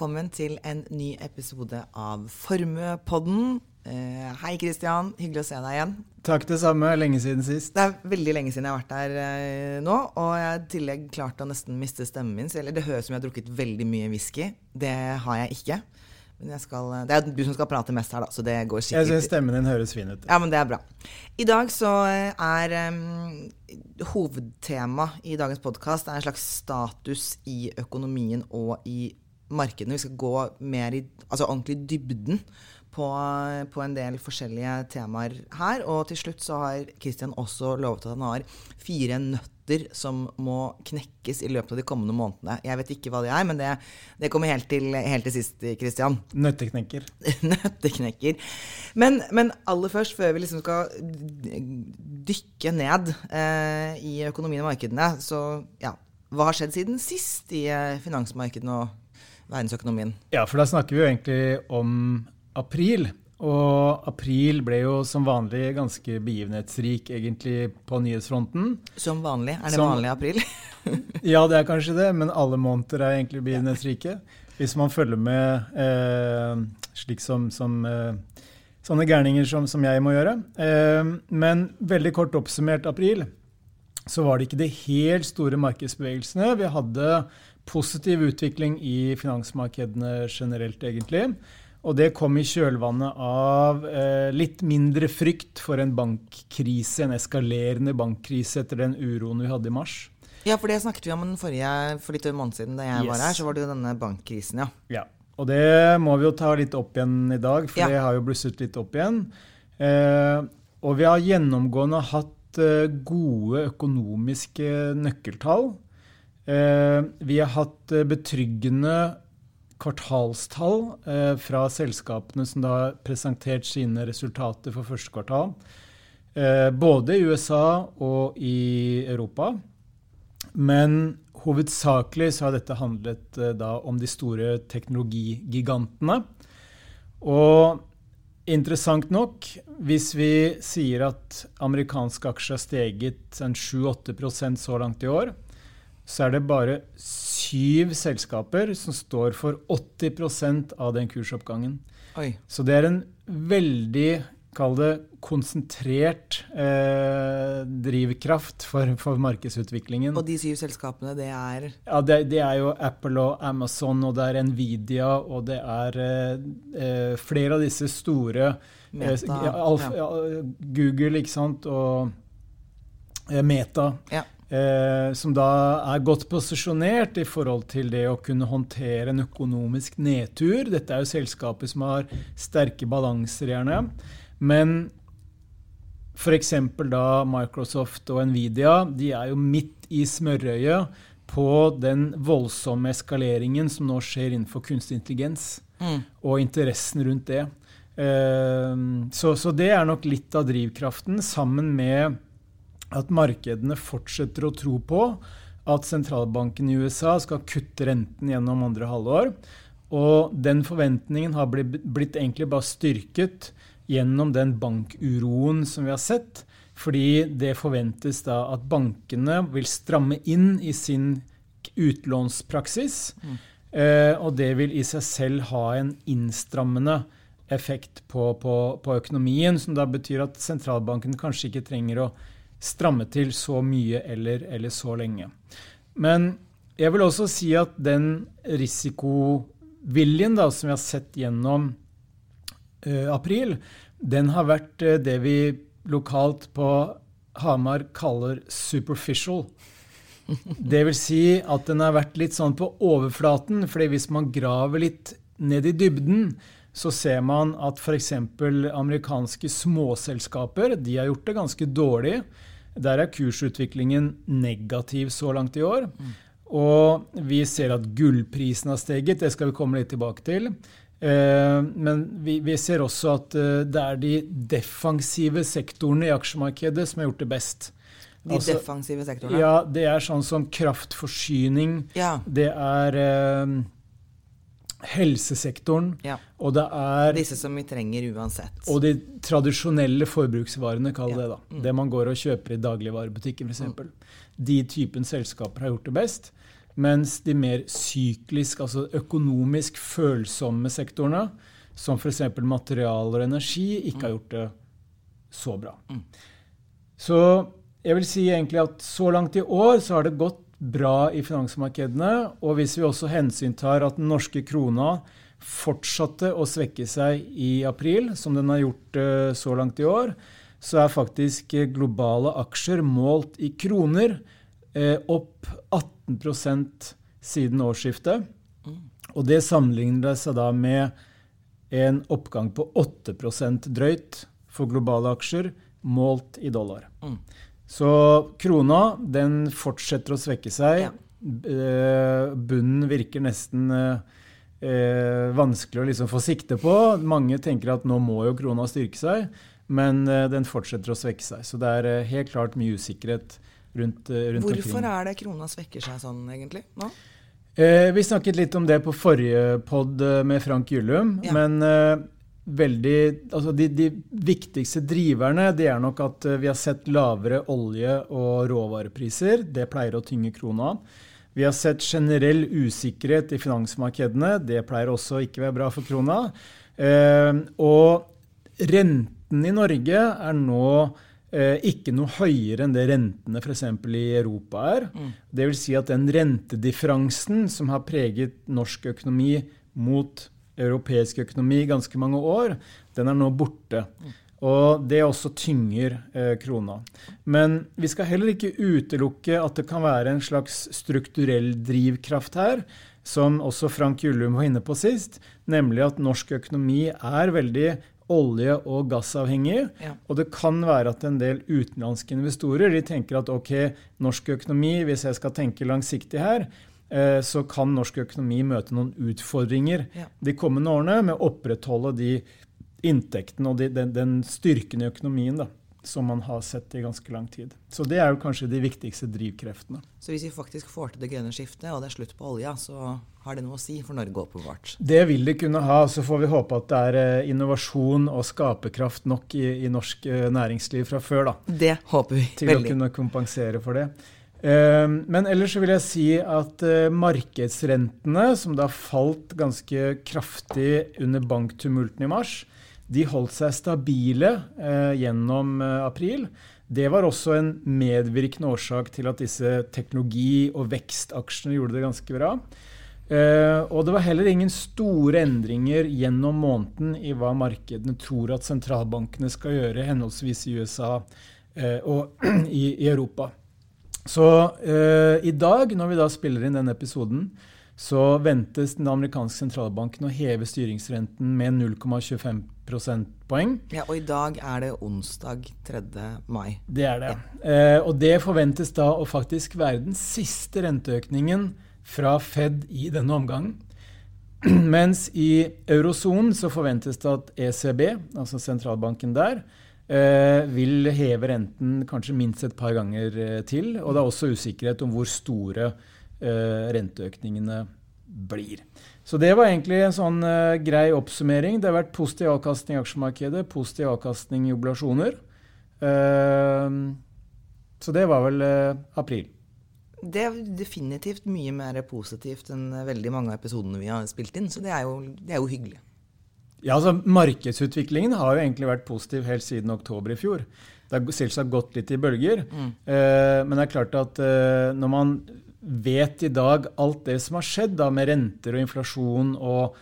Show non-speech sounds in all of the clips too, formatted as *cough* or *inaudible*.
Velkommen til en ny episode av Formuepodden. Uh, hei, Kristian. Hyggelig å se deg igjen. Takk det samme. Lenge siden sist. Det er veldig lenge siden jeg har vært der uh, nå. Og jeg har i tillegg klart å nesten miste stemmen min. Eller det høres ut som jeg har drukket veldig mye whisky. Det har jeg ikke. Men jeg skal, det er du som skal prate mest her, da, så det går skikkelig Jeg syns stemmen din høres fin ut. Ja, men det er bra. I dag så er um, hovedtema i dagens podkast en slags status i økonomien og i markedene. Vi skal gå mer i altså ordentlig dybden på, på, en del forskjellige temaer her. Og til slutt så har Kristian også lovet at han har fire nøtter som må knekkes i løpet av de kommende månedene. Jeg vet ikke hva det er, men det, det kommer helt til, helt til sist, Kristian. Nøtteknekker. *laughs* Nøtteknekker. Men, men, aller først, før vi liksom skal dykke ned eh, i økonomien og markedene, så ja, hva har skjedd siden sist i eh, finansmarkedene og verdensøkonomien. Ja, for da snakker vi jo egentlig om april. Og april ble jo som vanlig ganske begivenhetsrik egentlig på nyhetsfronten. Som vanlig? Er det som, vanlig april? *laughs* ja, det er kanskje det, men alle måneder er egentlig begivenhetsrike. Hvis man følger med eh, slik som, som eh, sånne gærninger som, som, jeg må gjøre. Eh, men veldig kort oppsummert april, så var det ikke de helt store markedsbevegelsene. Vi hadde positiv utvikling i finansmarkedene generelt, egentlig. Og det kom i kjølvannet av eh, litt mindre frykt for en bankkrise, en eskalerende bankkrise etter den uroen vi hadde i mars. Ja, for det snakket vi om den forrige, for litt over en måned siden da jeg yes. var her. Så var det jo denne bankkrisen, ja. ja. Og det må vi jo ta litt opp igjen i dag, for ja. det har jo blusset litt opp igjen. Eh, og vi har gjennomgående hatt eh, gode økonomiske nøkkeltall. Eh, vi har hatt eh, betryggende kvartalstall eh, fra selskapene som har presentert sine resultater for første kvartal. Både i USA og i Europa. Men hovedsakelig så har dette handlet da om de store teknologigigantene. Og interessant nok, hvis vi sier at amerikanske aksjer har steget 7-8% så langt i år, så er det bare syv selskaper som står for 80% av den kursoppgangen. Oi. Så det er en veldig Kall det konsentrert eh, drivkraft for, for, markedsutviklingen. Og de syv selskapene, det er Ja, det, det, er jo Apple og Amazon, og det er Nvidia, og det er eh, eh flere av disse store eh, Alf, Alfa, ja. Google, ikke sant, og eh, Meta. Ja. Eh, som da er godt posisjonert i forhold til det å kunne håndtere en økonomisk nedtur. Dette er jo selskaper som har sterke balanser, gjerne. Men f.eks. da Microsoft og Nvidia de er jo midt i smørøyet på den voldsomme eskaleringen som nå skjer innenfor kunstig intelligens, mm. og interessen rundt det. Eh, så, så det er nok litt av drivkraften, sammen med at markedene fortsetter å tro på at sentralbanken i USA skal kutte renten gjennom andre halvår. Og den forventningen har blitt, blitt egentlig bare styrket gjennom den bankuroen som vi har sett. Fordi det forventes da at bankene vil stramme inn i sin utlånspraksis. Mm. Eh, og det vil i seg selv ha en innstrammende effekt på, på, på økonomien, som da betyr at sentralbanken kanskje ikke trenger å stramme til så mye eller, eller, så lenge. Men jeg vil også si at den risikoviljen da, som vi har sett gjennom uh, april, den har vært uh, det vi lokalt på Hamar kaller superficial. Det vil si at den har vært litt sånn på overflaten, fordi hvis man graver litt ned i dybden, så ser man at f.eks. amerikanske småselskaper de har gjort det ganske dårlig. Der er kursutviklingen negativ så langt i år. Mm. Og vi ser at gullprisen har steget, det skal vi komme litt tilbake til. Eh, men vi, vi, ser også at eh, det er de defensive sektorene i aksjemarkedet som har gjort det best. De altså, defensive sektorene? Ja, det er sånn som kraftforsyning. Ja. Det er eh, helsesektoren. Ja. Og det er Disse som vi trenger uansett. Og de tradisjonelle forbruksvarene, kall ja. det. da. Mm. Det man går og kjøper i dagligvarebutikken, f.eks. Mm. De typen selskaper har gjort det best. Mens de mer syklisk, altså økonomisk følsomme sektorene, som f.eks. materialer og energi, ikke har gjort det så bra. Mm. Så jeg vil si egentlig at så langt i år så har det gått bra i finansmarkedene. Og hvis vi også hensyntar at den norske krona fortsatte å svekke seg i april, som den har gjort uh, så langt i år, så er faktisk globale aksjer målt i kroner uh, opp 18 siden årsskiftet. Mm. Og det sammenligner seg da med en oppgang på 8% drøyt for globale aksjer målt i dollar. Så krona den fortsetter å svekke seg. Ja. Eh, bunnen virker nesten eh, vanskelig å liksom få sikte på. Mange tenker at nå må jo krona styrke seg, men eh, den fortsetter å svekke seg. Så det er eh, helt klart mye usikkerhet rundt, rundt Hvorfor omkring. er det krona svekker seg sånn, egentlig? nå? Eh, vi snakket litt om det på forrige pod med Frank Gyllum. Ja. Men veldig, altså de, de, viktigste driverne det er nok at eh, vi har sett lavere olje- og råvarepriser. Det pleier å tynge krona. Vi har sett generell usikkerhet i finansmarkedene. Det pleier også ikke å være bra for krona. Eh, og renten i Norge er nå eh, ikke noe høyere enn det rentene f.eks. i Europa er. Mm. Det vil si at den rentedifferansen som har preget norsk økonomi mot europeisk økonomi i ganske mange år, den er nå borte. Og det også tynger eh, krona. Men vi skal heller ikke utelukke at det kan være en slags strukturell drivkraft her, som også Frank Jullum var inne på sist, nemlig at norsk økonomi er veldig olje- og gassavhengig. Ja. Og det kan være at en del utenlandske investorer de tenker at ok, norsk økonomi, hvis jeg skal tenke langsiktig her, så kan norsk økonomi møte noen utfordringer ja. de kommende årene med å opprettholde de inntektene og de, den, den, styrken i økonomien. da som man har sett i ganske lang tid. Så det er jo kanskje de viktigste drivkreftene. Så hvis vi faktisk får til det grønne skiftet, og det er slutt på olja, så har det noe å si for Norge åpenbart? Det vil det kunne ha. Så får vi håpe at det er eh, innovasjon og skaperkraft nok i, i norsk eh, næringsliv fra før, da. Det håper vi til veldig. Å kunne kompensere for det. Ehm, men ellers vil jeg si at eh, markedsrentene, som da falt ganske kraftig under banktumulten i mars, de holdt seg stabile eh, gjennom eh, april. Det var også en medvirkende årsak til at disse teknologi- og vekstaksjene gjorde det ganske bra. Og det var heller ingen store endringer gjennom måneden i hva markedene tror at sentralbankene skal gjøre, henholdsvis i USA og *clears throat* i, Europa. Så eh, i dag, når vi da spiller inn denne episoden, så ventes den amerikanske sentralbanken å heve styringsrenten med 0,25 prosentpoeng. Ja, Og i dag er det onsdag 3. mai. Det er det. Ja. Eh, og det forventes da å faktisk være den siste renteøkningen fra Fed i denne omgangen. *clears throat* Mens i eurosonen så forventes det at ECB, altså sentralbanken der, vil heve renten kanskje minst et par ganger eh, til. Og det er også usikkerhet om hvor store Eh, renteøkningene blir. Så det var egentlig en sånn grei oppsummering. Det har vært positiv avkastning i aksjemarkedet, positiv avkastning i oblasjoner. Så det var vel april. Det er definitivt mye mer positivt enn veldig mange av episodene vi har spilt inn, så det er jo, det er jo hyggelig. Ja, altså Markedsutviklingen har jo egentlig vært positiv helt siden oktober i fjor. Det har selvsagt gått litt i bølger, mm. men det er klart at når man vet i dag alt det som har skjedd da, med renter og inflasjon og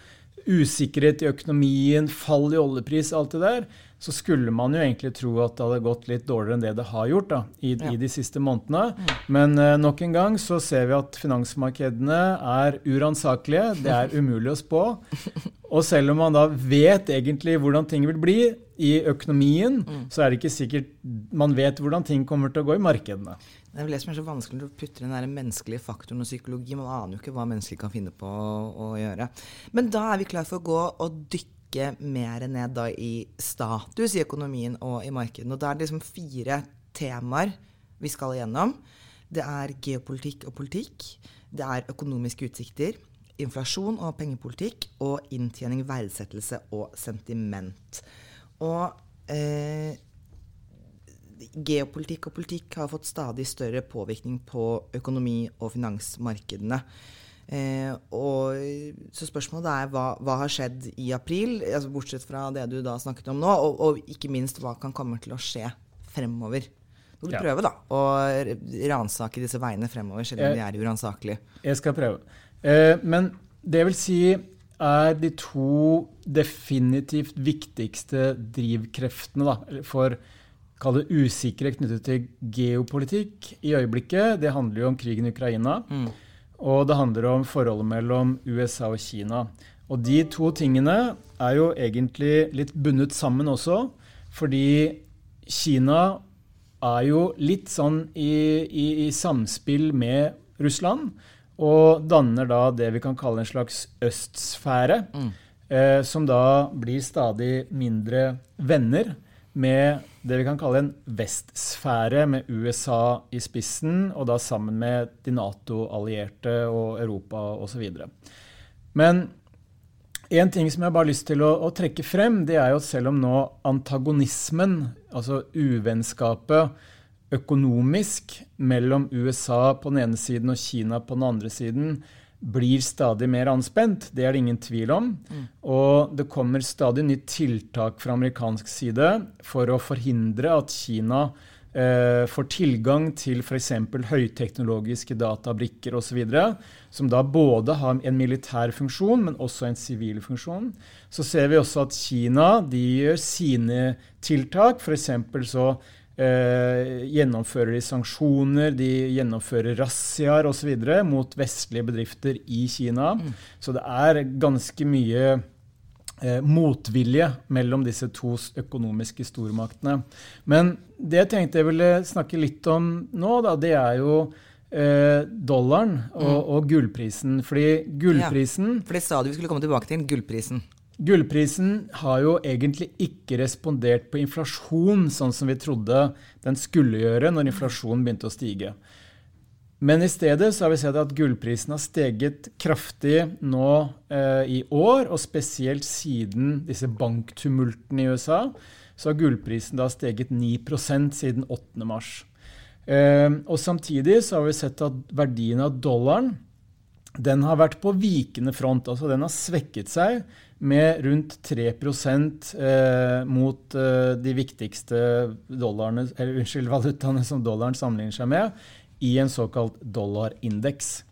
usikkerhet i økonomien, fall i oljepris, alt det der, så skulle man jo egentlig tro at det hadde gått litt dårligere enn det det har gjort da, i, ja. i de siste månedene. Mm. Men uh, nok en gang så ser vi at finansmarkedene er uransakelige. Det er umulig å spå. *laughs* Og selv om man da vet egentlig hvordan ting vil bli i økonomien, mm. så er det ikke sikkert man vet hvordan ting kommer til å gå i markedene. Det er det som er så vanskelig å putte den der menneskelige faktoren og psykologi. Man aner jo ikke hva mennesker kan finne på å, å gjøre. Men da er vi klar for å gå og dykke mer ned da i status i økonomien og i markedene. Og da er det liksom fire temaer vi skal igjennom. Det er geopolitikk og politikk. Det er økonomiske utsikter. Inflasjon og pengepolitikk. Og inntjening, verdsettelse og sentiment. Og eh, geopolitikk og politikk har fått stadig større påvirkning på økonomi og finansmarkedene. Eh, og, så spørsmålet er hva, hva har skjedd i april, altså bortsett fra det du da snakket om nå, og, og ikke minst hva kan komme til å skje fremover. Du vil ja. prøve da, å ransake disse veiene fremover, selv om de er uransakelige. Jeg skal prøve. Eh, men det vil si er de to definitivt viktigste drivkreftene da, for kall det usikre knyttet til geopolitikk i øyeblikket. Det handler jo om krigen i Ukraina. Mm. Og det handler om forholdet mellom USA og Kina. Og de to tingene er jo egentlig litt bundet sammen også. Fordi Kina er jo litt sånn i, i, i samspill med Russland. Og danner da det vi kan kalle en slags østsfære. Mm. Eh, som da blir stadig mindre venner med det vi kan kalle en vestsfære, med USA i spissen, og da sammen med de Nato-allierte og Europa osv. Men en ting som jeg bare har lyst til å, å, trekke frem, det er jo at selv om nå antagonismen, altså uvennskapet, økonomisk mellom USA på den ene siden og Kina på den andre siden blir stadig mer anspent. Det er det ingen tvil om. Mm. Og det kommer stadig nytt tiltak fra amerikansk side for å forhindre at Kina eh, får tilgang til f.eks. høyteknologiske databrikker osv., som da både har en militær funksjon, men også en sivil funksjon. Så ser vi også at Kina de gjør sine tiltak. For så Eh, gjennomfører de sanksjoner, de gjennomfører razziaer osv. mot vestlige bedrifter i Kina. Mm. Så det er ganske mye eh, motvilje mellom disse to økonomiske stormaktene. Men det jeg tenkte jeg ville snakke litt om nå, da, det er jo eh, dollaren og, mm. og, gullprisen. Fordi gullprisen ja, For det sa du vi skulle komme tilbake til, gullprisen. Gullprisen har jo egentlig ikke respondert på inflasjon sånn som vi trodde den skulle gjøre når inflasjonen begynte å stige. Men i stedet så har vi sett at gullprisen har steget kraftig nå eh, i år, og spesielt siden disse banktumultene i USA, så har gullprisen da steget 9% siden 8. mars. Eh, og samtidig så har vi sett at verdien av dollaren den har vært på vikende front. altså Den har svekket seg med rundt 3 eh, mot eh, de viktigste dollarene, eller, unnskyld, valutaene som dollaren sammenligner seg med, i en såkalt dollarindeks.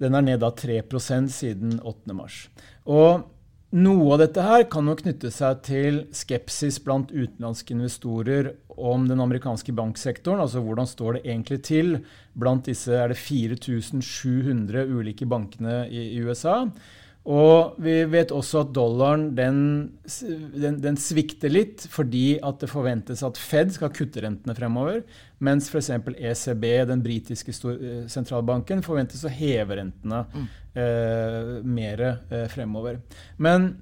Den er ned av 3% siden 8. mars. Og noe av dette her kan jo knytte seg til skepsis blant utenlandske investorer om den amerikanske banksektoren. Altså hvordan står det egentlig til blant disse er det 4700 ulike bankene i USA. Og vi vet også at dollaren den, den, den, svikter litt fordi at det forventes at Fed skal kutte rentene fremover, mens f.eks. ECB, den britiske eh, sentralbanken, forventes å heve rentene mm. eh, mer eh, fremover. Men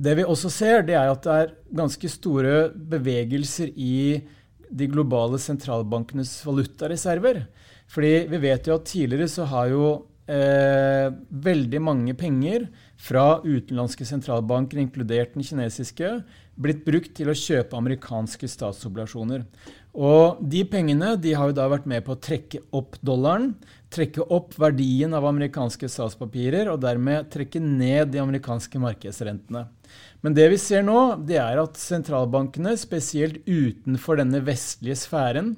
det vi også ser, det er at det er ganske store bevegelser i de globale sentralbankenes valutareserver. Fordi vi vet jo at tidligere så har jo eh, veldig mange penger fra utenlandske sentralbanker, inkludert den kinesiske, blitt brukt til å kjøpe amerikanske statsobligasjoner. Og de pengene de har jo da vært med på å trekke opp dollaren, trekke opp verdien av amerikanske statspapirer og dermed trekke ned de amerikanske markedsrentene. Men det vi ser nå, det er at sentralbankene, spesielt utenfor denne vestlige sfæren,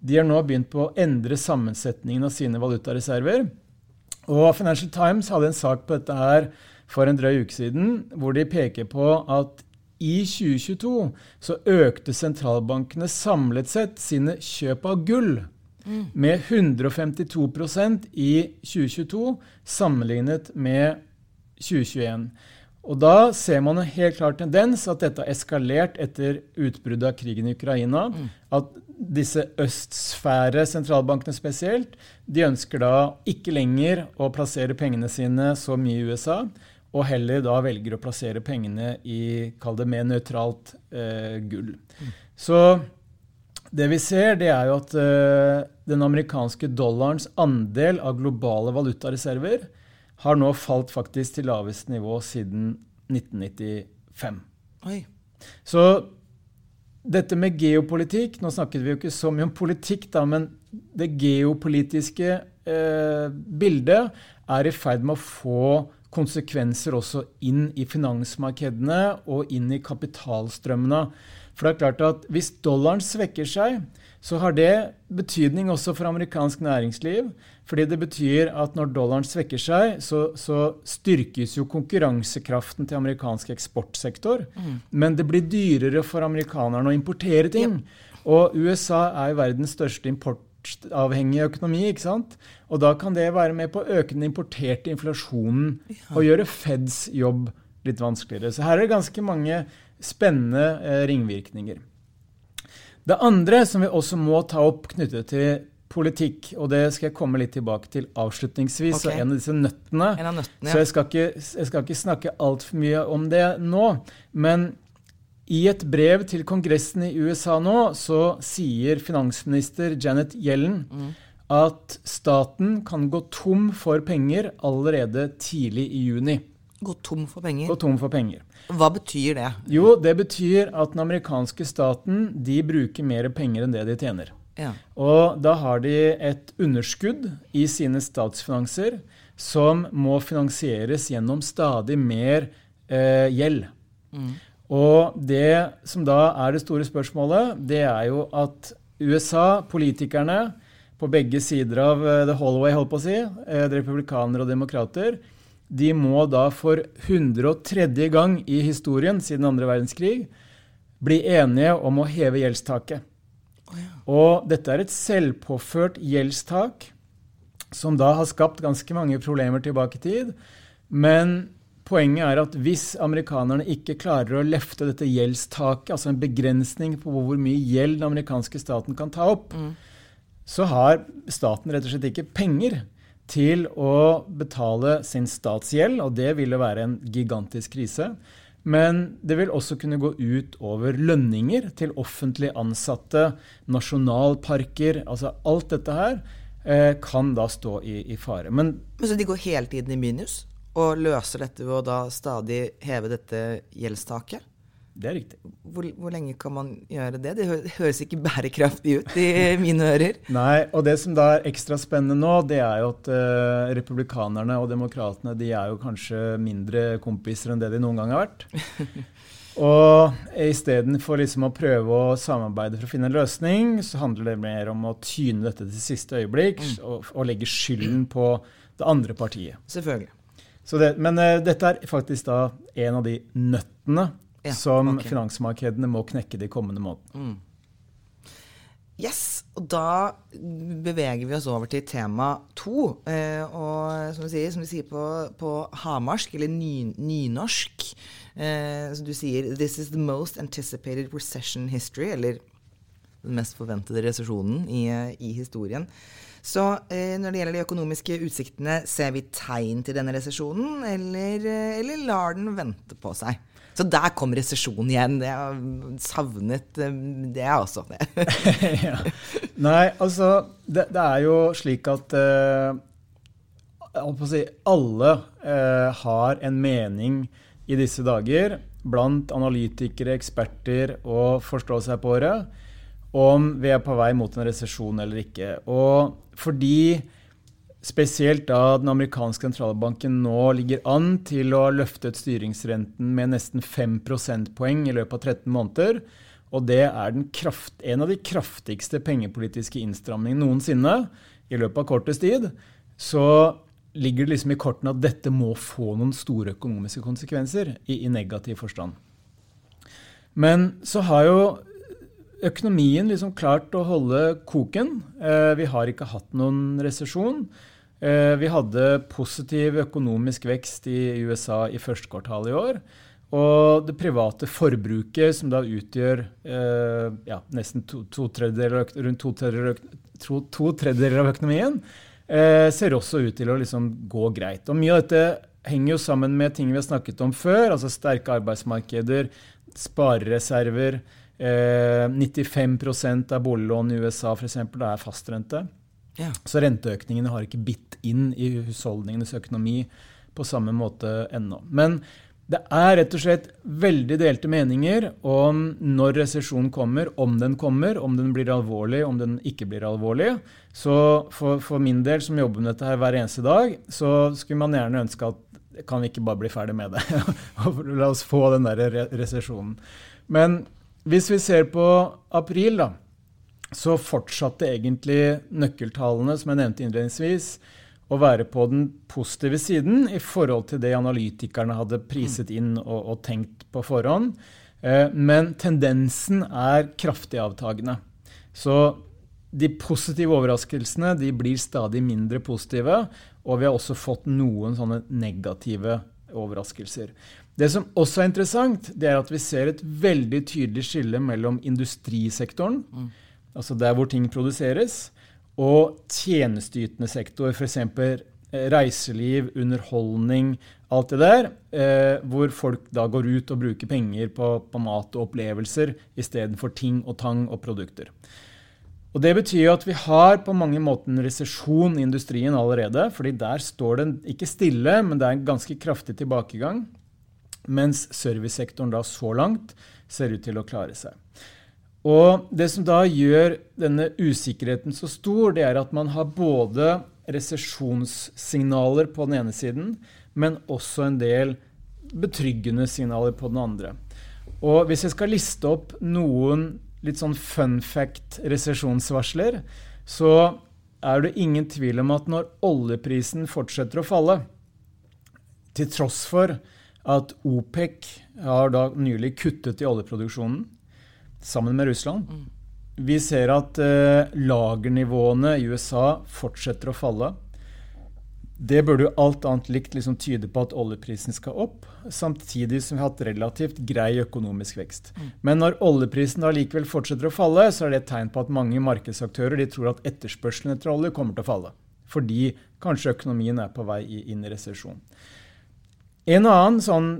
de har nå begynt på å endre sammensetningen av sine valutareserver. Og Financial Times hadde en sak på dette her for en drøy uke siden, hvor de peker på at i 2022 så økte sentralbankene samlet sett sine kjøp av gull mm. med 152% i 2022 sammenlignet med 2021. Og Da ser man en helt klar tendens at dette har eskalert etter utbruddet av krigen i Ukraina. Mm. At disse østsfære sentralbankene spesielt, de ønsker da ikke lenger å plassere pengene sine så mye i USA, og heller da velger å plassere pengene i, kall det mer nøytralt eh, gull. Mm. Så det vi ser, det er jo at eh, den amerikanske dollarens andel av globale valutareserver har nå falt faktisk til laveste nivå siden 1995. Oi. Så dette med geopolitikk Nå snakket vi jo ikke så mye om politikk, da, men det geopolitiske eh, bildet er i ferd med å få konsekvenser også inn i finansmarkedene og inn i kapitalstrømmene. For det er klart at hvis dollaren svekker seg, så har det betydning også for amerikansk næringsliv. Fordi det betyr at når dollaren svekker seg, så, så styrkes jo konkurransekraften til amerikansk eksportsektor. Mm. Men det blir dyrere for amerikanerne å importere ting. Ja. Og USA er jo verdens største importavhengige økonomi. ikke sant? Og da kan det være med på å øke den importerte inflasjonen ja. og gjøre Feds jobb litt vanskeligere. Så her er det ganske mange spennende eh, ringvirkninger. Det andre som vi også må ta opp knyttet til politikk, og det skal jeg komme litt tilbake til avslutningsvis, okay. en av disse nøttene. En av nøttene ja. Så jeg skal ikke, jeg skal ikke snakke altfor mye om det nå. Men i et brev til Kongressen i USA nå så sier finansminister Janet Yellen mm at staten kan gå tom for penger allerede tidlig i juni. Gå tom for penger? Gå tom for penger. Hva betyr det? Jo, det betyr at den amerikanske staten de bruker mer penger enn det de tjener. Ja. Og da har de et underskudd i sine statsfinanser som må finansieres gjennom stadig mer eh, gjeld. Mm. Og det som da er det store spørsmålet, det er jo at USA, politikerne, på begge sider av uh, the hallway, holdt på å si, uh, republikanere og demokrater, de må da for 103. gang i historien siden andre verdenskrig bli enige om å heve gjeldstaket. Oh, ja. Og dette er et selvpåført gjeldstak som da har skapt ganske mange problemer tilbake i tid. Men poenget er at hvis amerikanerne ikke klarer å løfte dette gjeldstaket, altså en begrensning på hvor mye gjeld den amerikanske staten kan ta opp, mm så har staten rett og slett ikke penger til å betale sin statsgjeld, og det ville være en gigantisk krise. Men det vil også kunne gå ut over lønninger til offentlig ansatte, nasjonalparker altså Alt dette her eh, kan da stå i, i fare. Men, Men Så de går hele tiden i minus og løser dette ved å da stadig heve dette gjeldstaket? Det er riktig. Hvor, hvor, lenge kan man gjøre det? Det høres ikke bærekraftig ut i *laughs* mine ører. Nei, og det som da er ekstra spennende nå, det er jo at uh, republikanerne og demokratene de er jo kanskje mindre kompiser enn det de noen gang har vært. *laughs* og istedenfor liksom å prøve å samarbeide for å finne en løsning, så handler det mer om å tyne dette til siste øyeblikk mm. og, og, legge skylden på det andre partiet. Selvfølgelig. Det, men uh, dette er faktisk da en av de nøttene ja, som okay. finansmarkedene må knekke de kommende månedene. Mm. Yes, og da beveger vi oss over til tema to. Eh, og som vi sier, som vi sier på, på hamarsk, eller ny, nynorsk eh, Så du sier 'This is the most anticipated recession history', eller den mest forventede resesjonen i, i historien. Så eh, når det gjelder de økonomiske utsiktene, ser vi tegn til denne resesjonen, eller, eh, eller lar den vente på seg? Så der kom resesjonen igjen. Jeg har savnet eh, det, jeg også. *laughs* ja. Nei, altså det, det, er jo slik at si, alle eh, har en mening i disse dager, blant analytikere, eksperter og forståsegpåere, om vi er på vei mot en resesjon eller ikke. Og fordi Spesielt da den amerikanske sentralbanken nå ligger an til å ha løftet styringsrenten med nesten 5 prosentpoeng i løpet av 13 måneder. Og det er kraft, en av de kraftigste pengepolitiske innstramningene noensinne i løpet av kortest tid. Så ligger det liksom i kortene at dette må få noen store økonomiske konsekvenser i, i negativ forstand. Men så har jo økonomien liksom klart å holde koken. Eh, vi har ikke hatt noen resesjon. Eh, vi hadde positiv økonomisk vekst i USA i første kvartal i år. Og det private forbruket, som da utgjør eh, ja, nesten to, to rundt to tredjedeler, to, to tredjedeler av økonomien, eh, ser også ut til å liksom gå greit. Og Mye av dette henger jo sammen med ting vi har snakket om før, altså sterke arbeidsmarkeder, sparereserver. Eh, 95% av boliglån i USA for eksempel, er fastrente. Ja. Så renteøkningene har ikke bitt inn i husholdningenes økonomi på samme måte ennå. Men Det er rett og slett veldig delte meninger om når resesjonen kommer, om den kommer, om den blir alvorlig, om den ikke blir alvorlig. Så for, for min del, som jobber med dette her hver eneste dag, så skulle man gjerne ønske at kan vi ikke bare bli ferdig med det? *laughs* La oss få den der resesjonen. Men hvis vi ser på april, da, så fortsatte egentlig nøkkeltallene, som jeg nevnte innledningsvis, å være på den positive siden i forhold til det analytikerne hadde priset inn og, og tenkt på forhånd. Eh, men tendensen er kraftig avtagende. Så de positive overraskelsene de blir stadig mindre positive, og vi har også fått noen sånne negative overraskelser. Det som også er interessant, det er at vi ser et veldig tydelig skille mellom industrisektoren, mm. Altså der hvor ting produseres, og tjenesteytende sektor, f.eks. Eh, reiseliv, underholdning, alt det der, eh, hvor folk da går ut og bruker penger på, på mat og opplevelser istedenfor ting og tang og produkter. Og Det betyr jo at vi har på mange måter en resesjon i industrien allerede. fordi der står den ikke stille, men det er en ganske kraftig tilbakegang. Mens servicesektoren da så langt ser ut til å klare seg. Og Det som da gjør denne usikkerheten så stor, det er at man har både resesjonssignaler på den ene siden, men også en del betryggende signaler på den andre. Og Hvis jeg skal liste opp noen litt sånn fun fact-resesjonsvarsler, så er det ingen tvil om at når oljeprisen fortsetter å falle, til tross for at OPEC har da nylig kuttet i oljeproduksjonen, sammen med Russland. Mm. Vi ser at eh, lagernivåene i USA fortsetter å falle. Det burde jo alt annet likt liksom tyde på at oljeprisen skal opp, samtidig som vi har hatt relativt grei økonomisk vekst. Mm. Men når oljeprisen da likevel fortsetter å falle, så er det et tegn på at mange markedsaktører tror at etterspørselen etter olje kommer til å falle. Fordi kanskje økonomien er på vei inn i resesjon. En annen sånn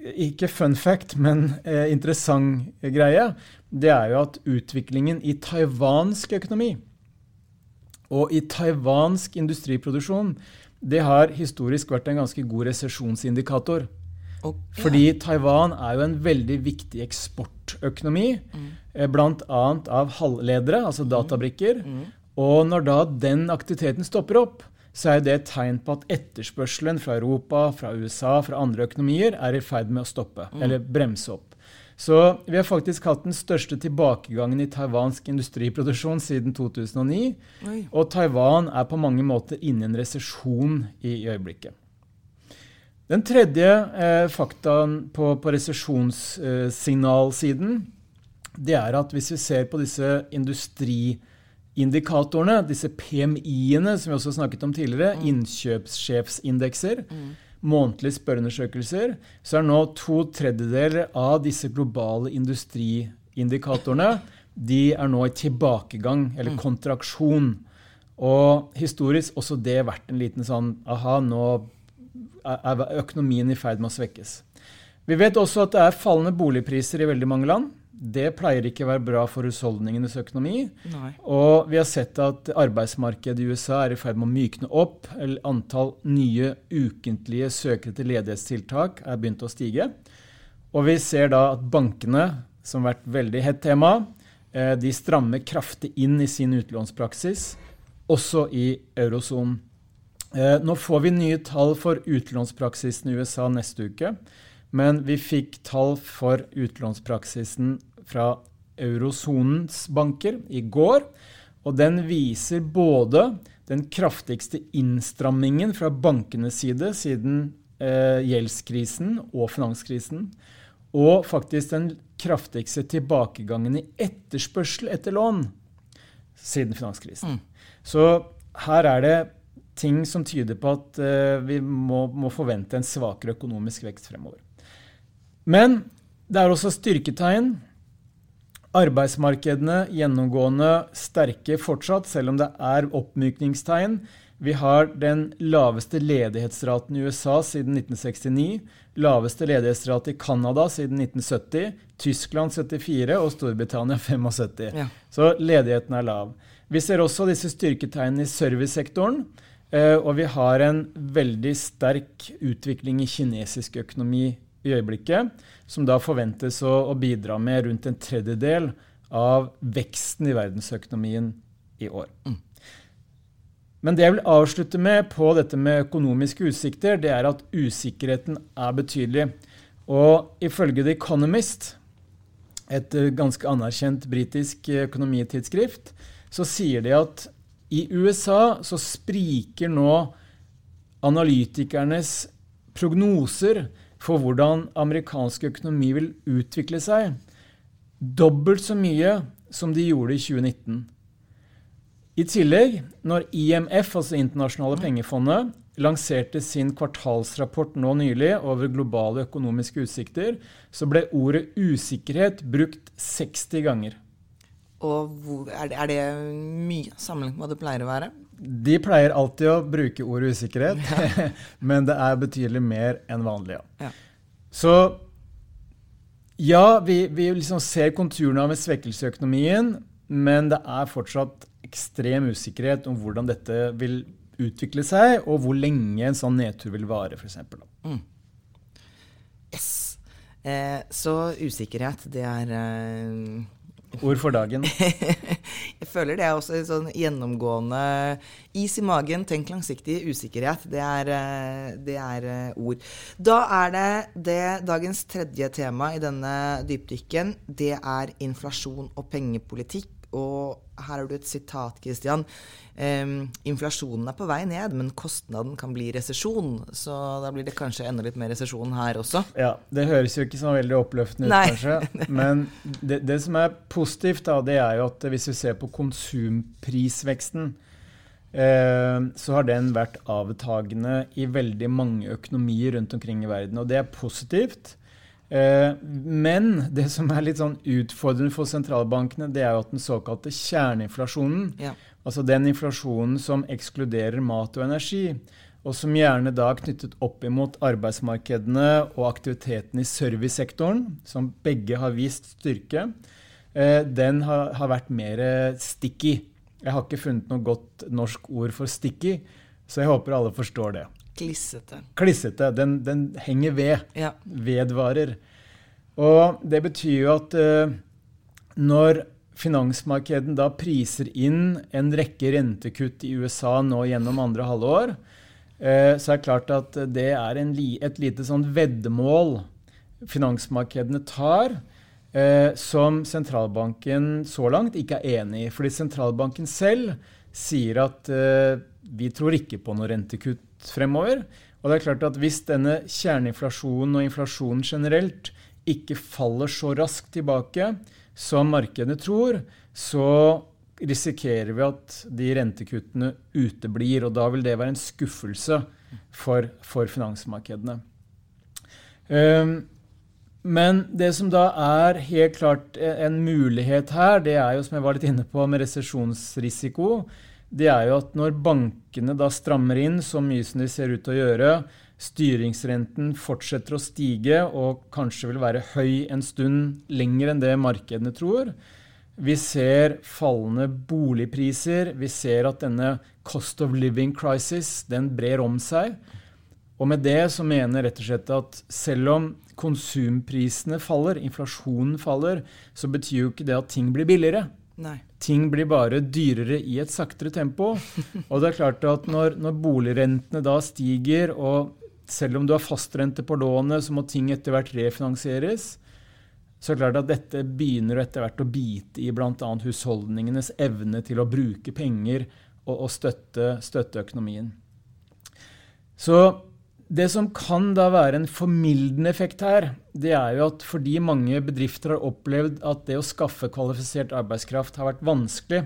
ikke fun fact, men eh, interessant greie, det er jo at utviklingen i taiwansk økonomi og i taiwansk industriproduksjon det har historisk vært en ganske god resesjonsindikator. Okay. Fordi Taiwan er jo en veldig viktig eksportøkonomi, mm. Eh, bl.a. av halvledere, altså mm. databrikker. Mm. Og når da den aktiviteten stopper opp, så er det et tegn på at etterspørselen fra Europa, fra USA, fra andre økonomier er i ferd med å stoppe, mm. eller bremse opp. Så vi har faktisk hatt den største tilbakegangen i taiwansk industriproduksjon siden 2009. Oi. Og Taiwan er på mange måter inne i en resesjon i, i øyeblikket. Den tredje eh, faktaen på, på resesjonssignalsiden, eh, det er at hvis vi ser på disse industri indikatorene, disse PMI-ene som vi også snakket om tidligere, mm. innkjøpssjefsindekser, mm. månedlige spørreundersøkelser, så er nå to tredjedeler av disse globale industriindikatorene de er nå i tilbakegang, eller mm. kontraksjon. Og historisk også det vært en liten sånn aha, nå er økonomien i ferd med å svekkes. Vi vet også at det er fallende boligpriser i veldig mange land. Det pleier ikke å være bra for husholdningenes økonomi. Nei. Og vi har sett at arbeidsmarkedet i USA er i ferd med å mykne opp. Antall nye ukentlige søkere til ledighetstiltak er begynt å stige. Og vi ser da at bankene, som har vært veldig hett tema, eh, de strammer kraftig inn i sin utlånspraksis, også i eurosonen. Eh, nå får vi nye tall for utlånspraksisen i USA neste uke. Men vi fikk tall for utlånspraksisen fra eurosonens banker i går. Og den viser både den kraftigste innstrammingen fra bankenes side siden eh, gjeldskrisen og finanskrisen, og faktisk den kraftigste tilbakegangen i etterspørsel etter lån siden finanskrisen. Mm. Så her er det ting som tyder på at eh, vi må, må forvente en svakere økonomisk vekst fremover. Men det er også styrketegn. Arbeidsmarkedene gjennomgående sterke fortsatt, selv om det er oppmykningstegn. Vi har den laveste ledighetsraten i USA siden 1969. Laveste ledighetsrate i Canada siden 1970. Tyskland 74 og Storbritannia 75. Ja. Så ledigheten er lav. Vi ser også disse styrketegnene i servicesektoren. Eh, og vi har en veldig sterk utvikling i kinesisk økonomi i øyeblikket, som da forventes å, å bidra med rundt en tredjedel av veksten i verdensøkonomien i år. Mm. Men det jeg vil avslutte med på dette med økonomiske utsikter, det er at usikkerheten er betydelig. Og ifølge The Economist, et eh, ganske anerkjent britisk økonomitidsskrift, så sier de at i USA så spriker nå analytikernes prognoser for hvordan amerikansk økonomi vil utvikle seg, dobbelt så mye som de gjorde i 2019. I tillegg, når IMF, altså Internasjonale pengefondet, lanserte sin kvartalsrapport nå nylig over globale økonomiske utsikter, så ble ordet usikkerhet brukt 60 ganger. Og hvor, er, det, er, det, mye sammenlignet med hva det pleier å være? De pleier alltid å bruke ordet usikkerhet, ja. *laughs* men det er betydelig mer enn vanlig. Ja. Så ja, vi, vi liksom ser konturene av en svekkelse i økonomien, men det er fortsatt ekstrem usikkerhet om hvordan dette vil utvikle seg, og hvor lenge en sånn nedtur vil vare, f.eks. Mm. Yes. Eh, så usikkerhet, det er eh, Ord for dagen. *laughs* jeg føler det er også sånn gjennomgående is i magen, tenk langsiktig, usikkerhet. Det er, eh, det er, eh, ord. Da er det, det dagens tredje tema i denne dypdykken. Det er inflasjon og pengepolitikk. Og her har du et sitat, Christian. Um, inflasjonen er på vei ned, men kostnaden kan bli resesjon. Så da blir det kanskje enda litt mer resesjon her også. Ja, Det høres jo ikke så veldig oppløftende ut, Nei. kanskje. *laughs* Men det, det, som er positivt, da, det er jo at hvis vi ser på konsumprisveksten, eh, så har den vært avtagende i veldig mange økonomier rundt omkring i verden. Og det er positivt. Eh, men det som er litt sånn utfordrende for sentralbankene, det er jo at den såkalte kjerneinflasjonen, ja. altså den inflasjonen som ekskluderer mat og energi, og som gjerne da er knyttet opp imot arbeidsmarkedene og aktiviteten i servicesektoren, som begge har vist styrke, eh, den har, har vært mer sticky. Jeg har ikke funnet noe godt norsk ord for sticky, så jeg håper alle forstår det. Klissete. Klissete. Den, den henger ved. Ja. Vedvarer. Og det betyr jo at uh, når finansmarkedet da priser inn en rekke rentekutt i USA nå gjennom andre halvår, uh, så er det klart at det er li, et lite sånn veddemål finansmarkedene tar, uh, som sentralbanken så langt ikke er enig i. Fordi sentralbanken selv sier at vi tror ikke på noe rentekutt fremover. Og det er klart at Hvis denne kjerneinflasjonen og inflasjonen generelt ikke faller så raskt tilbake som markedene tror, så risikerer vi at de rentekuttene uteblir. Og da vil det være en skuffelse for, for finansmarkedene. Um, men det som da er helt klart en mulighet her, det er jo som jeg var litt inne på med resesjonsrisiko det er jo at når bankene da strammer inn så mye som de ser ut til å gjøre, styringsrenten fortsetter å stige og kanskje vil være høy en stund lenger enn det markedene tror. Vi ser fallende boligpriser. Vi ser at denne cost of living crisis den brer om seg. Og med det så mener rett og slett at selv om konsumprisene faller, inflasjonen faller, så betyr jo ikke det at ting blir billigere. Nei. Ting blir bare dyrere i et saktere tempo. Og det er klart at når, når boligrentene da stiger, og selv om du har fastrente på lånet, så må ting etter hvert refinansieres, så er det klart at dette begynner etter hvert å bite i bl.a. husholdningenes evne til å bruke penger og, og støtte, støtte økonomien. Så det som kan da være en formildende effekt her, det er jo at fordi mange bedrifter har opplevd at det å skaffe kvalifisert arbeidskraft har vært vanskelig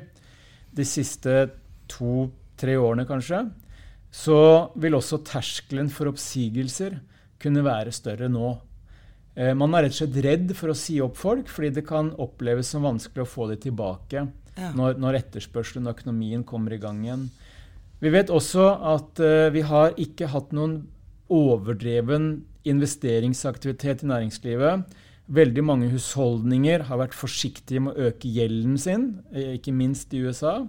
de siste to-tre årene, kanskje, så vil også terskelen for oppsigelser kunne være større nå. Eh, man er rett og slett redd for å si opp folk, fordi det kan oppleves som vanskelig å få dem tilbake ja. når, når etterspørselen og økonomien kommer i gang igjen. Vi vet også at uh, vi har ikke hatt noen overdreven investeringsaktivitet i næringslivet. Veldig mange husholdninger har vært forsiktige med å øke gjelden sin, eh, ikke minst i USA.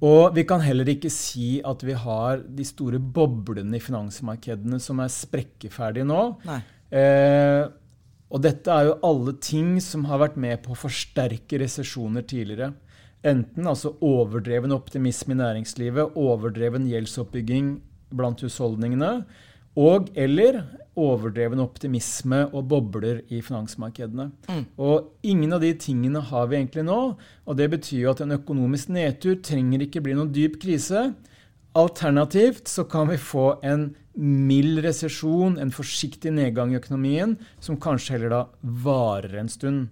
Og vi kan heller ikke si at vi har de store boblene i finansmarkedene som er sprekkeferdige nå. Eh, og dette er jo alle ting som har vært med på å forsterke resesjoner tidligere. Enten altså overdreven optimisme i næringslivet, overdreven gjeldsoppbygging blant husholdningene, og eller overdreven optimisme og bobler i finansmarkedene. Mm. Og ingen av de tingene har vi egentlig nå. Og det betyr jo at en økonomisk nedtur trenger ikke bli noen dyp krise. Alternativt så kan vi få en mild resesjon, en forsiktig nedgang i økonomien, som kanskje heller da varer en stund,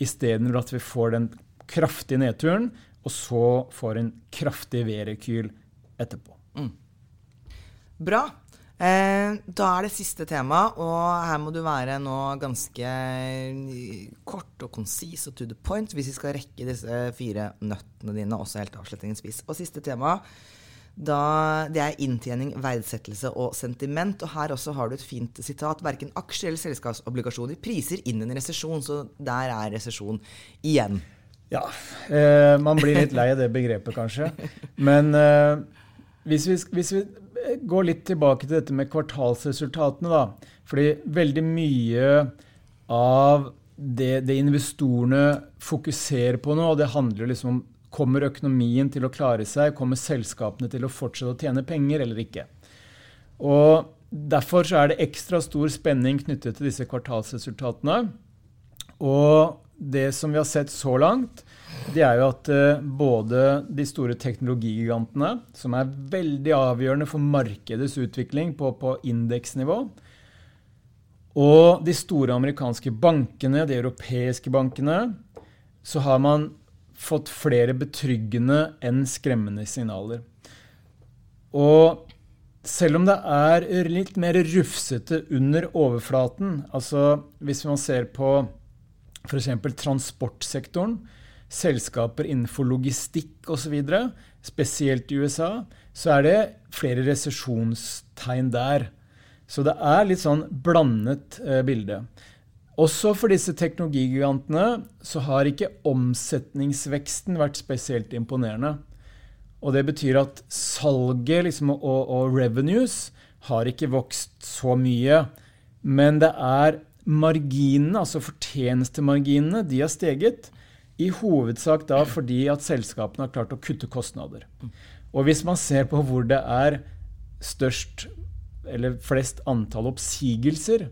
istedenfor at vi får den kraftige nedturen, og så får en kraftig V-rekyl etterpå. Bra. Eh, da er det siste tema, og her må du være nå ganske eh, kort og konsis og to the point hvis vi skal rekke disse fire nøttene dine også helt avslutningsvis. Og siste tema, da, det er inntjening, verdsettelse og sentiment. Og her også har du et fint sitat. Verken aksjer eller selskapsobligasjoner priser inn en resesjon, så der er resesjon igjen. Ja. Eh, man blir litt lei av det begrepet, kanskje. Men eh, hvis vi, hvis vi gå litt tilbake til dette med kvartalsresultatene. da. Fordi veldig mye av det, det, investorene fokuserer på nå, og det handler liksom om kommer økonomien til å klare seg, kommer selskapene til å fortsette å tjene penger eller ikke. Og Derfor så er det ekstra stor spenning knyttet til disse kvartalsresultatene. Og det som vi har sett så langt, det er jo at uh, både de store teknologigigantene, som er veldig avgjørende for markedets utvikling på, på indeksnivå, og de store amerikanske bankene, de europeiske bankene, så har man fått flere betryggende enn skremmende signaler. Og selv om det er litt mer rufsete under overflaten, altså hvis man ser på f.eks. transportsektoren, selskaper innenfor logistikk osv., spesielt i USA, så er det flere resesjonstegn der. Så det er litt sånn blandet eh, bilde. Også for disse teknologigigantene så har ikke omsetningsveksten vært spesielt imponerende. Og det betyr at salget liksom, og, og, revenues har ikke vokst så mye. Men det er marginene, altså fortjenestemarginene, de har steget. I hovedsak da fordi at selskapene har klart å kutte kostnader. Og hvis man ser på hvor det er størst eller flest antall oppsigelser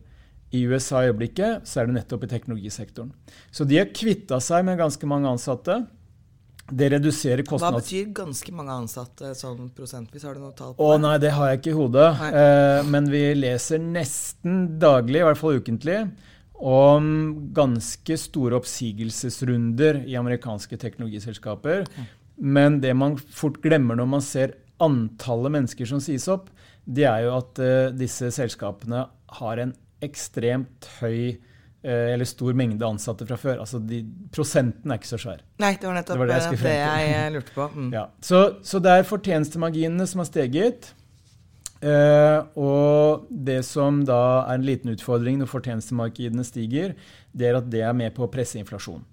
i USA i øyeblikket, så er det nettopp i teknologisektoren. Så de har kvitta seg med ganske mange ansatte. Det reduserer kostnads... Hva betyr ganske mange ansatte sånn prosentvis? Har du noe tall på det? Å nei, det har jeg ikke i hodet. Eh, men vi leser nesten daglig, i hvert fall ukentlig, om ganske store oppsigelsesrunder i amerikanske teknologiselskaper. Men det man fort glemmer når man ser antallet mennesker som sies opp, det er jo at eh, disse selskapene har en ekstremt høy eller stor mengde ansatte fra før. Altså de, Prosenten er ikke så svær. Nei, det var nettopp det, var det, jeg, det jeg, lurte på. Mm. Ja. Så, så det er fortjenestemarginene som har steget. Uh, og det som da er en liten utfordring når fortjenestemarkedene stiger, det er at det er med på å presse inflasjon.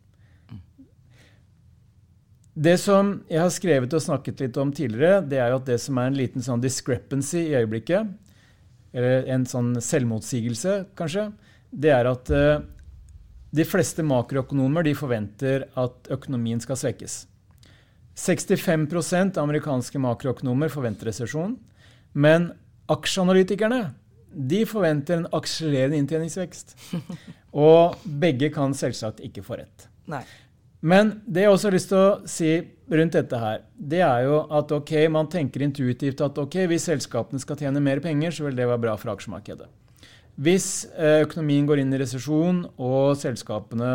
Det som jeg har skrevet og snakket litt om tidligere, det er jo at det som er en liten sånn discrepancy i øyeblikket, eller en sånn selvmotsigelse, kanskje, det er at uh, de fleste makroøkonomer de forventer at økonomien skal svekkes. 65 av amerikanske makroøkonomer forventer resesjon. Men aksjeanalytikerne de forventer en akselererende inntjeningsvekst. *laughs* Og begge kan selvsagt ikke få rett. Nei. Men det jeg også har lyst til å si rundt dette her, det er jo at ok, man tenker intuitivt at ok, hvis selskapene skal tjene mer penger, så vil det være bra for aksjemarkedet. Hvis eh, økonomien går inn i resesjon og selskapene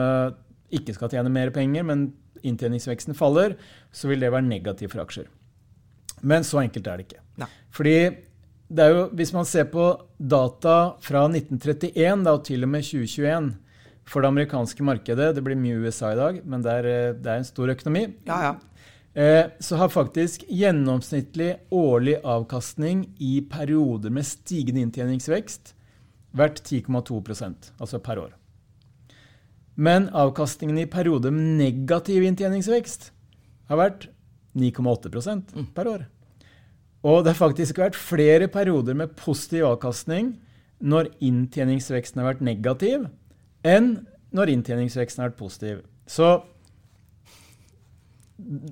ikke skal tjene mer penger, men inntjeningsveksten faller, så vil det være negativt for aksjer. Men så enkelt er det ikke. Nei. Fordi det er jo, hvis man ser på data fra 1931 da, og til og med 2021 for det amerikanske markedet Det blir mye USA i dag, men det er, eh, det er en stor økonomi. Ja, ja. Eh, så har faktisk gjennomsnittlig årlig avkastning i perioder med stigende inntjeningsvekst vært 10,2% altså per år. Men avkastningen i perioder med negativ inntjeningsvekst har vært 9,8 mm. per år. Og det har faktisk vært flere perioder med positiv avkastning når inntjeningsveksten har vært negativ, enn når inntjeningsveksten har vært positiv. Så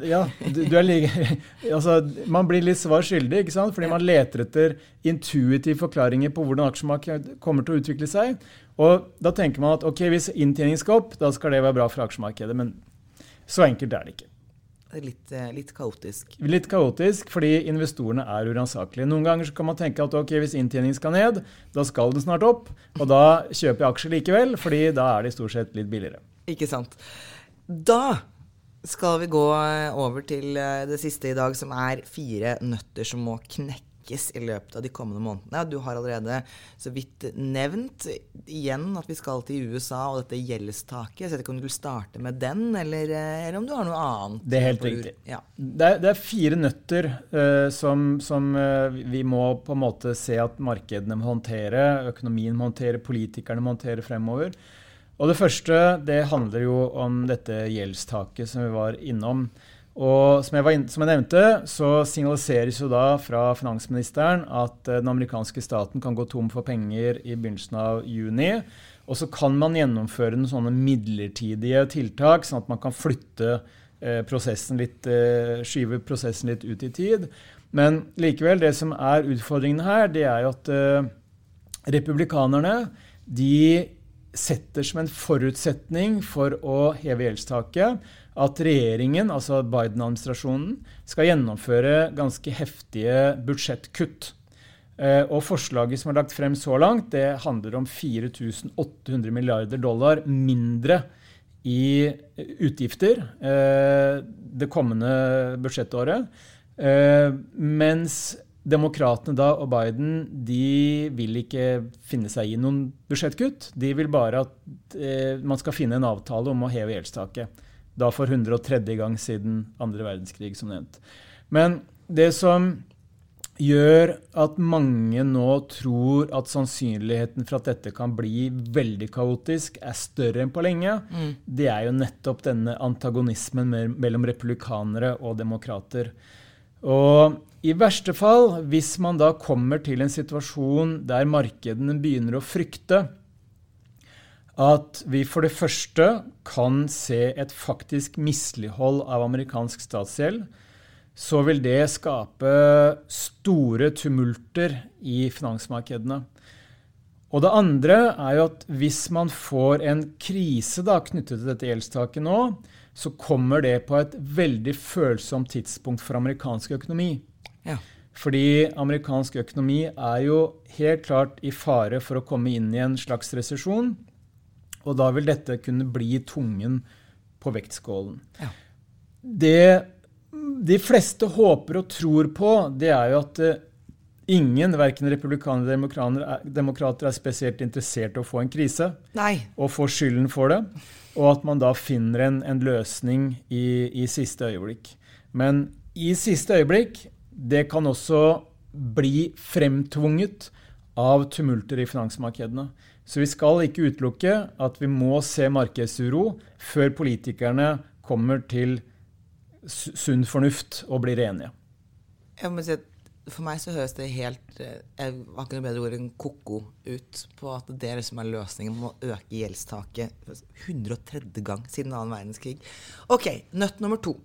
ja, du, du like, *laughs* altså, Man blir litt svar skyldig, ikke sant? fordi man leter etter intuitive forklaringer på hvordan aksjemarkedet kommer til å utvikle seg. Og da tenker man at ok, hvis inntjeningen skal opp, da skal det være bra for aksjemarkedet. Men så enkelt er det ikke. Litt, eh, litt, kaotisk. Litt kaotisk, fordi investorene er uransakelige. Noen ganger kan man tenke at ok, hvis inntjeningen skal ned, da skal den snart opp. Og da kjøper jeg aksjer likevel, fordi da er de stort sett litt billigere. Ikke sant. Da skal vi gå over til eh, det siste i dag, som er fire nøtter som må knekkes i løpet av de kommende månedene. Du har allerede så vidt nevnt igjen at vi skal til USA og dette gjeldstaket. Jeg vet ikke om du vil starte med den, eller, eh, eller om du har noe annet? Det er helt riktig. Ja. Det, er, det, er, fire nøtter uh, som, som uh, vi må på en måte se at markedene må håndtere, økonomien må håndtere, politikerne må håndtere fremover. Og Det første det handler jo om dette gjeldstaket som vi var innom. Og som jeg, var, som jeg, nevnte, så signaliseres jo da fra finansministeren at eh, den amerikanske staten kan gå tom for penger i begynnelsen av juni. Og så kan man gjennomføre noen sånne midlertidige tiltak, sånn at man kan flytte eh, prosessen litt, eh, skyve prosessen litt ut i tid. Men likevel, det som er utfordringen her, det er jo at eh, republikanerne de setter som en forutsetning for å heve gjeldstaket at regjeringen, altså Biden-administrasjonen, skal gjennomføre ganske heftige budsjettkutt. Eh, og forslaget som er lagt frem så langt, det handler om 4800 milliarder dollar mindre i utgifter eh, det kommende budsjettåret. Eh, mens Demokratene da og Biden de vil ikke finne seg i noen budsjettkutt. De vil bare at man skal finne en avtale om å heve gjeldstaket. Da for 103. gang siden andre verdenskrig, som nevnt. Men det som gjør at mange nå tror at sannsynligheten for at dette kan bli veldig kaotisk, er større enn på lenge, mm. det er jo nettopp denne antagonismen mellom republikanere og demokrater. Og i verste fall, hvis man da kommer til en situasjon der markedene begynner å frykte at vi for det første kan se et faktisk mislighold av amerikansk statsgjeld, så vil det skape store tumulter i finansmarkedene. Og det andre er jo at hvis man får en krise da, knyttet til dette gjeldstaket nå, så kommer det på et veldig følsomt tidspunkt for amerikansk økonomi. Ja. Fordi amerikansk økonomi er jo helt klart i fare for å komme inn i en slags resesjon. Og da vil dette kunne bli tungen på vektskålen. Ja. Det de fleste håper og tror på, det er jo at uh, ingen, verken republikanere eller demokrater, er spesielt interessert i å få en krise Nei. og få skylden for det. Og at man da finner en, en løsning i, i, siste øyeblikk. Men i siste øyeblikk, det kan også bli fremtvunget av tumulter i finansmarkedene. Så vi skal ikke utelukke at vi må se markedsuro før politikerne kommer til sunn fornuft og blir enige. Jeg må si at For meg så høres det helt eh, Jeg har ikke noe bedre ord enn ko-ko ut på at det er det som er løsningen med å øke gjeldstaket 130 gang siden annen verdenskrig. Ok, nøtt nummer to.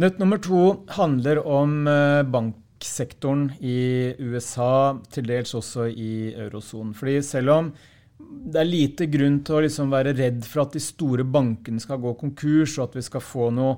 Nøtt nummer to handler om eh, banksektoren i USA, til dels også i eurosonen. Fordi selv om det er lite grunn til å liksom være redd for at de store bankene skal gå konkurs, og at vi skal få noe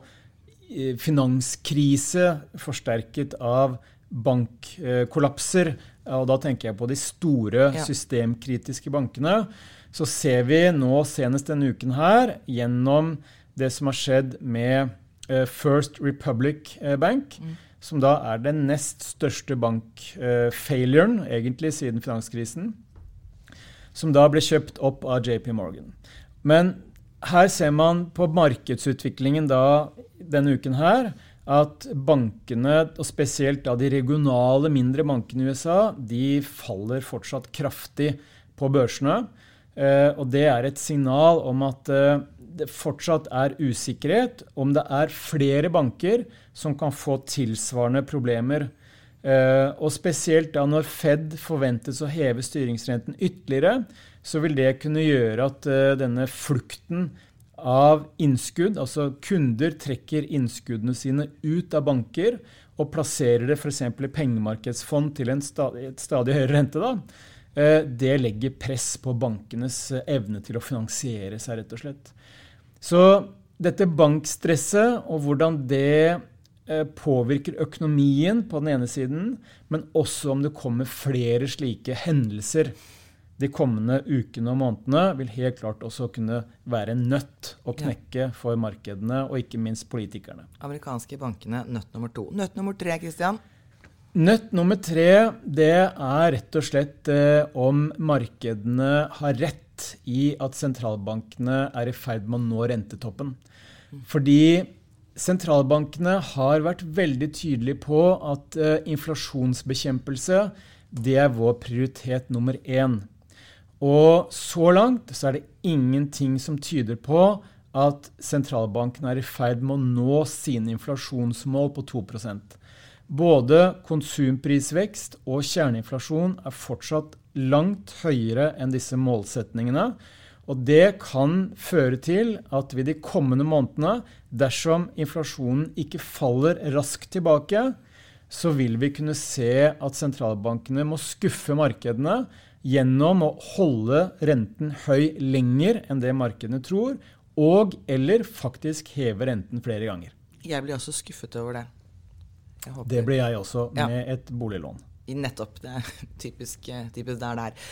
eh, finanskrise forsterket av bankkollapser. Og da tenker jeg på de store systemkritiske bankene. Så ser vi nå senest denne uken her gjennom det som har skjedd med eh, First Republic eh, Bank. Mm. Som da er den nest største bankfailuren, egentlig, siden finanskrisen som da ble kjøpt opp av JP Morgan. Men her ser man på markedsutviklingen da, denne uken her at bankene, og spesielt da de regionale mindre bankene i USA, de faller fortsatt kraftig på børsene. Og det er et signal om at det fortsatt er usikkerhet om det er flere banker som kan få tilsvarende problemer. Og spesielt da når Fed forventes å heve styringsrenten ytterligere, så vil det kunne gjøre at denne flukten av innskudd, altså kunder trekker innskuddene sine ut av banker og plasserer det f.eks. i pengemarkedsfond til en stadig, stadig høyere rente, da, eh, det legger press på bankenes eh, evne til å finansiere seg, rett og slett. Så dette bankstresset og hvordan det eh, påvirker økonomien på den ene siden, men også om det kommer flere slike hendelser de kommende ukene og månedene vil helt klart også kunne være nødt å knekke for markedene, og ikke minst politikerne. Amerikanske bankene, nøtt nummer to. Nøtt nummer tre, Christian? Nøtt nummer tre det er rett og slett eh, om markedene har rett i at sentralbankene er i ferd med å nå rentetoppen. Fordi sentralbankene har vært veldig tydelige på at eh, inflasjonsbekjempelse det er vår prioritet nummer én. Og så langt så er det ingenting som tyder på at sentralbanken er i ferd med å nå sine inflasjonsmål på 2% Både konsumprisvekst og kjerneinflasjon er fortsatt langt høyere enn disse målsetningene. Og det kan føre til at vi de kommende månedene, dersom inflasjonen ikke faller raskt tilbake, så vil vi kunne se at sentralbankene må skuffe markedene gjennom å holde renten høy lenger enn det markedene tror, og eller faktisk heve renten flere ganger. Jeg blir også skuffet over det. Det blir jeg også, med ja. et boliglån. I Nettopp. Det er *laughs* typisk, typisk der det er.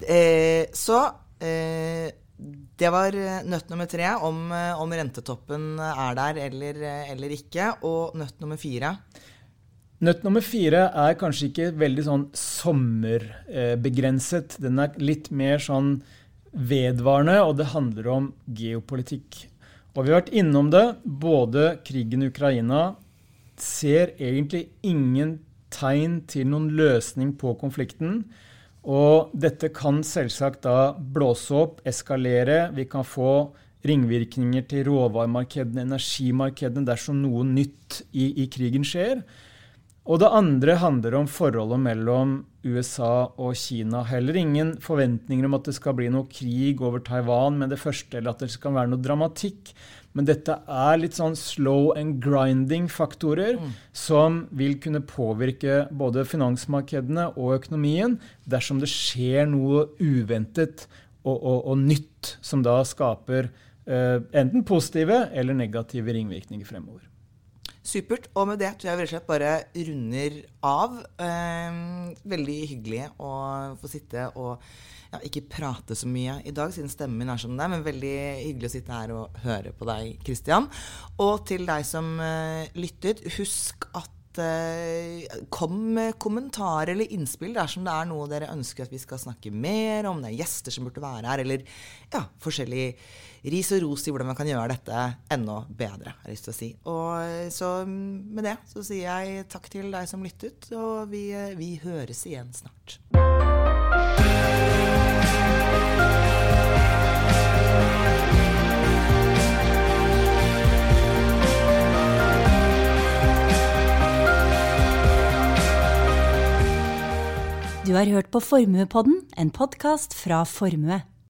Eh, så eh, det var nøtt nummer tre, om, om rentetoppen er der eller, eller ikke. Og nøtt nummer fire Nøtt nummer fire er kanskje ikke veldig sånn sommerbegrenset. Den er litt mer sånn vedvarende, og det handler om geopolitikk. Og vi har vært innom det. Både krigen i Ukraina ser egentlig ingen tegn til noen løsning på konflikten. Og dette kan selvsagt da blåse opp, eskalere. Vi kan få ringvirkninger til råvaremarkedene, energimarkedene, dersom noe nytt i, i krigen skjer. Og det andre handler om forholdet mellom USA og Kina. Heller ingen forventninger om at det skal bli noe krig over Taiwan med det første, eller at det skal være noe dramatikk. Men dette er litt sånn slow and grinding-faktorer mm. som vil kunne påvirke både finansmarkedene og økonomien dersom det skjer noe uventet og, og, og nytt som da skaper eh, enten positive eller negative ringvirkninger fremover. Supert. Og med det tror jeg rett og slett bare runder av. Eh, veldig hyggelig å få sitte og ja, ikke prate så mye i dag, siden stemmen min er som den er, men veldig hyggelig å sitte her og høre på deg, Kristian. Og til deg som eh, lyttet, husk at Eh, kom med kommentarer eller innspill dersom det er noe dere ønsker at vi skal snakke mer om. Det er gjester som burde være her, eller ja, forskjellig ris og ros i hvordan man kan gjøre dette enda bedre. har jeg lyst til å si. Og så med det så sier jeg takk til deg som lyttet, og vi, eh, vi høres igjen snart. Du har hørt på Formuepodden, en podkast fra Formue.